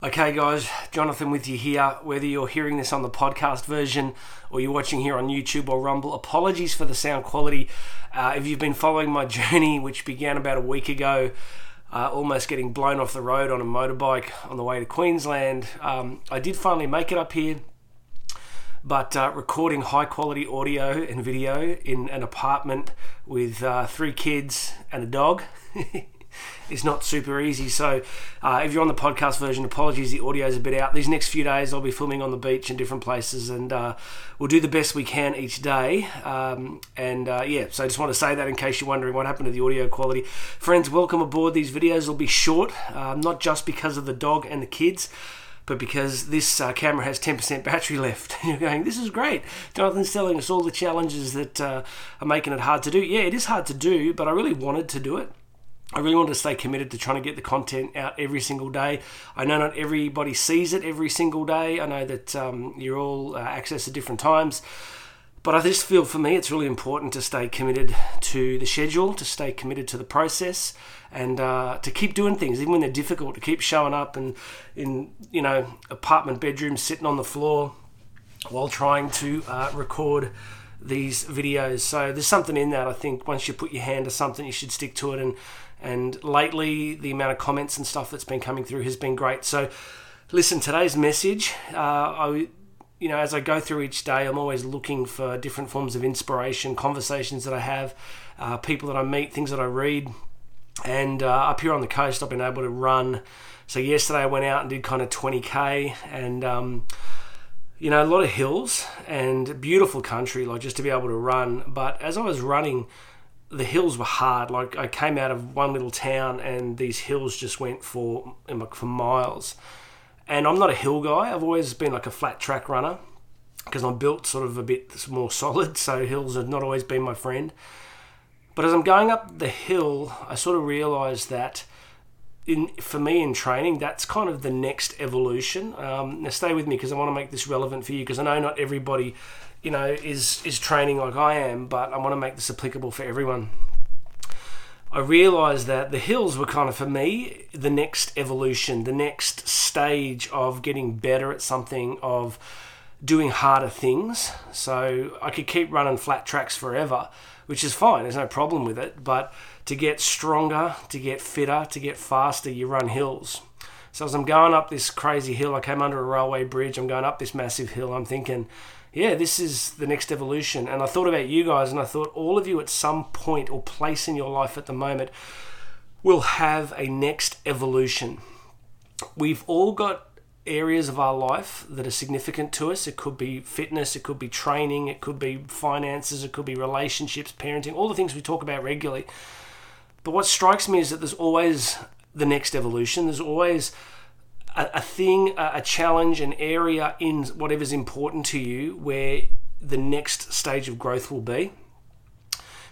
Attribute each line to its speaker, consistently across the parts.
Speaker 1: Okay, guys, Jonathan with you here. Whether you're hearing this on the podcast version or you're watching here on YouTube or Rumble, apologies for the sound quality. Uh, if you've been following my journey, which began about a week ago, uh, almost getting blown off the road on a motorbike on the way to Queensland, um, I did finally make it up here. But uh, recording high quality audio and video in an apartment with uh, three kids and a dog. is not super easy. So, uh, if you're on the podcast version, apologies, the audio is a bit out. These next few days, I'll be filming on the beach in different places, and uh, we'll do the best we can each day. Um, and uh, yeah, so I just want to say that in case you're wondering what happened to the audio quality. Friends, welcome aboard. These videos will be short, um, not just because of the dog and the kids but because this uh, camera has 10% battery left. You're going, this is great. Jonathan's telling us all the challenges that uh, are making it hard to do. Yeah, it is hard to do, but I really wanted to do it. I really want to stay committed to trying to get the content out every single day. I know not everybody sees it every single day. I know that um, you're all uh, accessed at different times. But I just feel for me it's really important to stay committed to the schedule, to stay committed to the process, and uh, to keep doing things even when they're difficult. To keep showing up and in you know apartment bedrooms, sitting on the floor while trying to uh, record these videos. So there's something in that. I think once you put your hand to something, you should stick to it. And and lately, the amount of comments and stuff that's been coming through has been great. So, listen, today's message, uh, I, you know, as I go through each day, I'm always looking for different forms of inspiration, conversations that I have, uh, people that I meet, things that I read. And uh, up here on the coast, I've been able to run. So, yesterday I went out and did kind of 20k and. Um, you know, a lot of hills and beautiful country, like just to be able to run. But as I was running, the hills were hard. Like I came out of one little town, and these hills just went for for miles. And I'm not a hill guy. I've always been like a flat track runner because I'm built sort of a bit more solid. So hills have not always been my friend. But as I'm going up the hill, I sort of realised that in for me in training, that's kind of the next evolution. Um, now stay with me because I want to make this relevant for you because I know not everybody you know, is is training like I am, but I want to make this applicable for everyone. I realized that the hills were kind of for me the next evolution, the next stage of getting better at something, of doing harder things. So I could keep running flat tracks forever, which is fine, there's no problem with it. But to get stronger, to get fitter, to get faster, you run hills. So as I'm going up this crazy hill, I came under a railway bridge, I'm going up this massive hill, I'm thinking, yeah, this is the next evolution. And I thought about you guys, and I thought all of you at some point or place in your life at the moment will have a next evolution. We've all got areas of our life that are significant to us. It could be fitness, it could be training, it could be finances, it could be relationships, parenting, all the things we talk about regularly. But what strikes me is that there's always the next evolution. There's always a, a thing, a, a challenge, an area in whatever's important to you where the next stage of growth will be.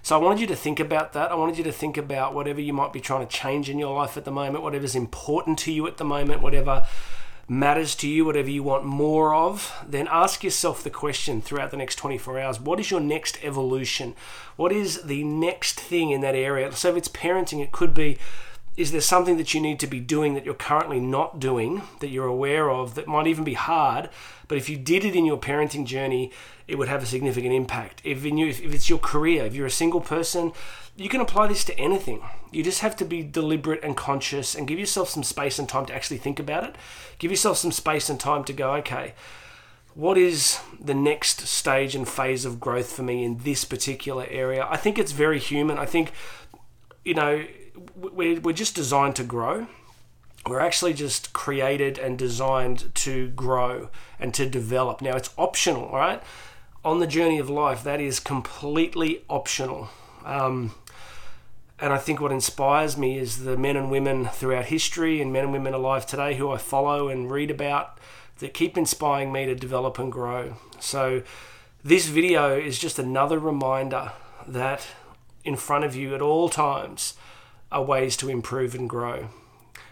Speaker 1: So I wanted you to think about that. I wanted you to think about whatever you might be trying to change in your life at the moment, whatever's important to you at the moment, whatever matters to you, whatever you want more of, then ask yourself the question throughout the next 24 hours what is your next evolution? What is the next thing in that area? So if it's parenting, it could be is there something that you need to be doing that you're currently not doing that you're aware of that might even be hard but if you did it in your parenting journey it would have a significant impact. If, you, if it's your career if you're a single person you can apply this to anything. You just have to be deliberate and conscious and give yourself some space and time to actually think about it. Give yourself some space and time to go okay what is the next stage and phase of growth for me in this particular area? I think it's very human. I think you know we're, we're just designed to grow. We're actually just created and designed to grow and to develop. Now, it's optional, right? On the journey of life, that is completely optional. Um, and I think what inspires me is the men and women throughout history and men and women alive today who I follow and read about that keep inspiring me to develop and grow. So, this video is just another reminder that in front of you at all times are ways to improve and grow.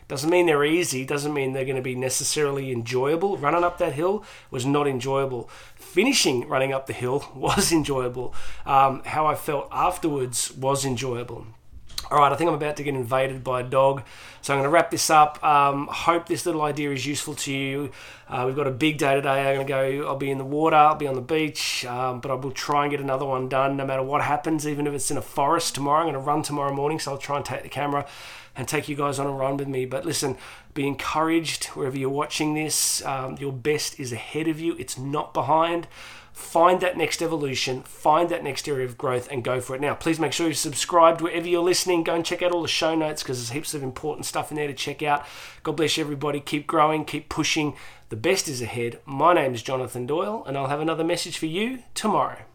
Speaker 1: Doesn't mean they're easy, doesn't mean they're going to be necessarily enjoyable. Running up that hill was not enjoyable. Finishing running up the hill was enjoyable. Um, how I felt afterwards was enjoyable. All right, I think I'm about to get invaded by a dog, so I'm going to wrap this up. Um, hope this little idea is useful to you. Uh, we've got a big day today. I'm going to go. I'll be in the water. I'll be on the beach, um, but I will try and get another one done, no matter what happens. Even if it's in a forest tomorrow, I'm going to run tomorrow morning, so I'll try and take the camera and take you guys on a run with me. But listen, be encouraged wherever you're watching this. Um, your best is ahead of you. It's not behind find that next evolution, find that next area of growth, and go for it. Now, please make sure you're subscribed wherever you're listening. Go and check out all the show notes because there's heaps of important stuff in there to check out. God bless everybody. Keep growing, keep pushing. The best is ahead. My name is Jonathan Doyle, and I'll have another message for you tomorrow.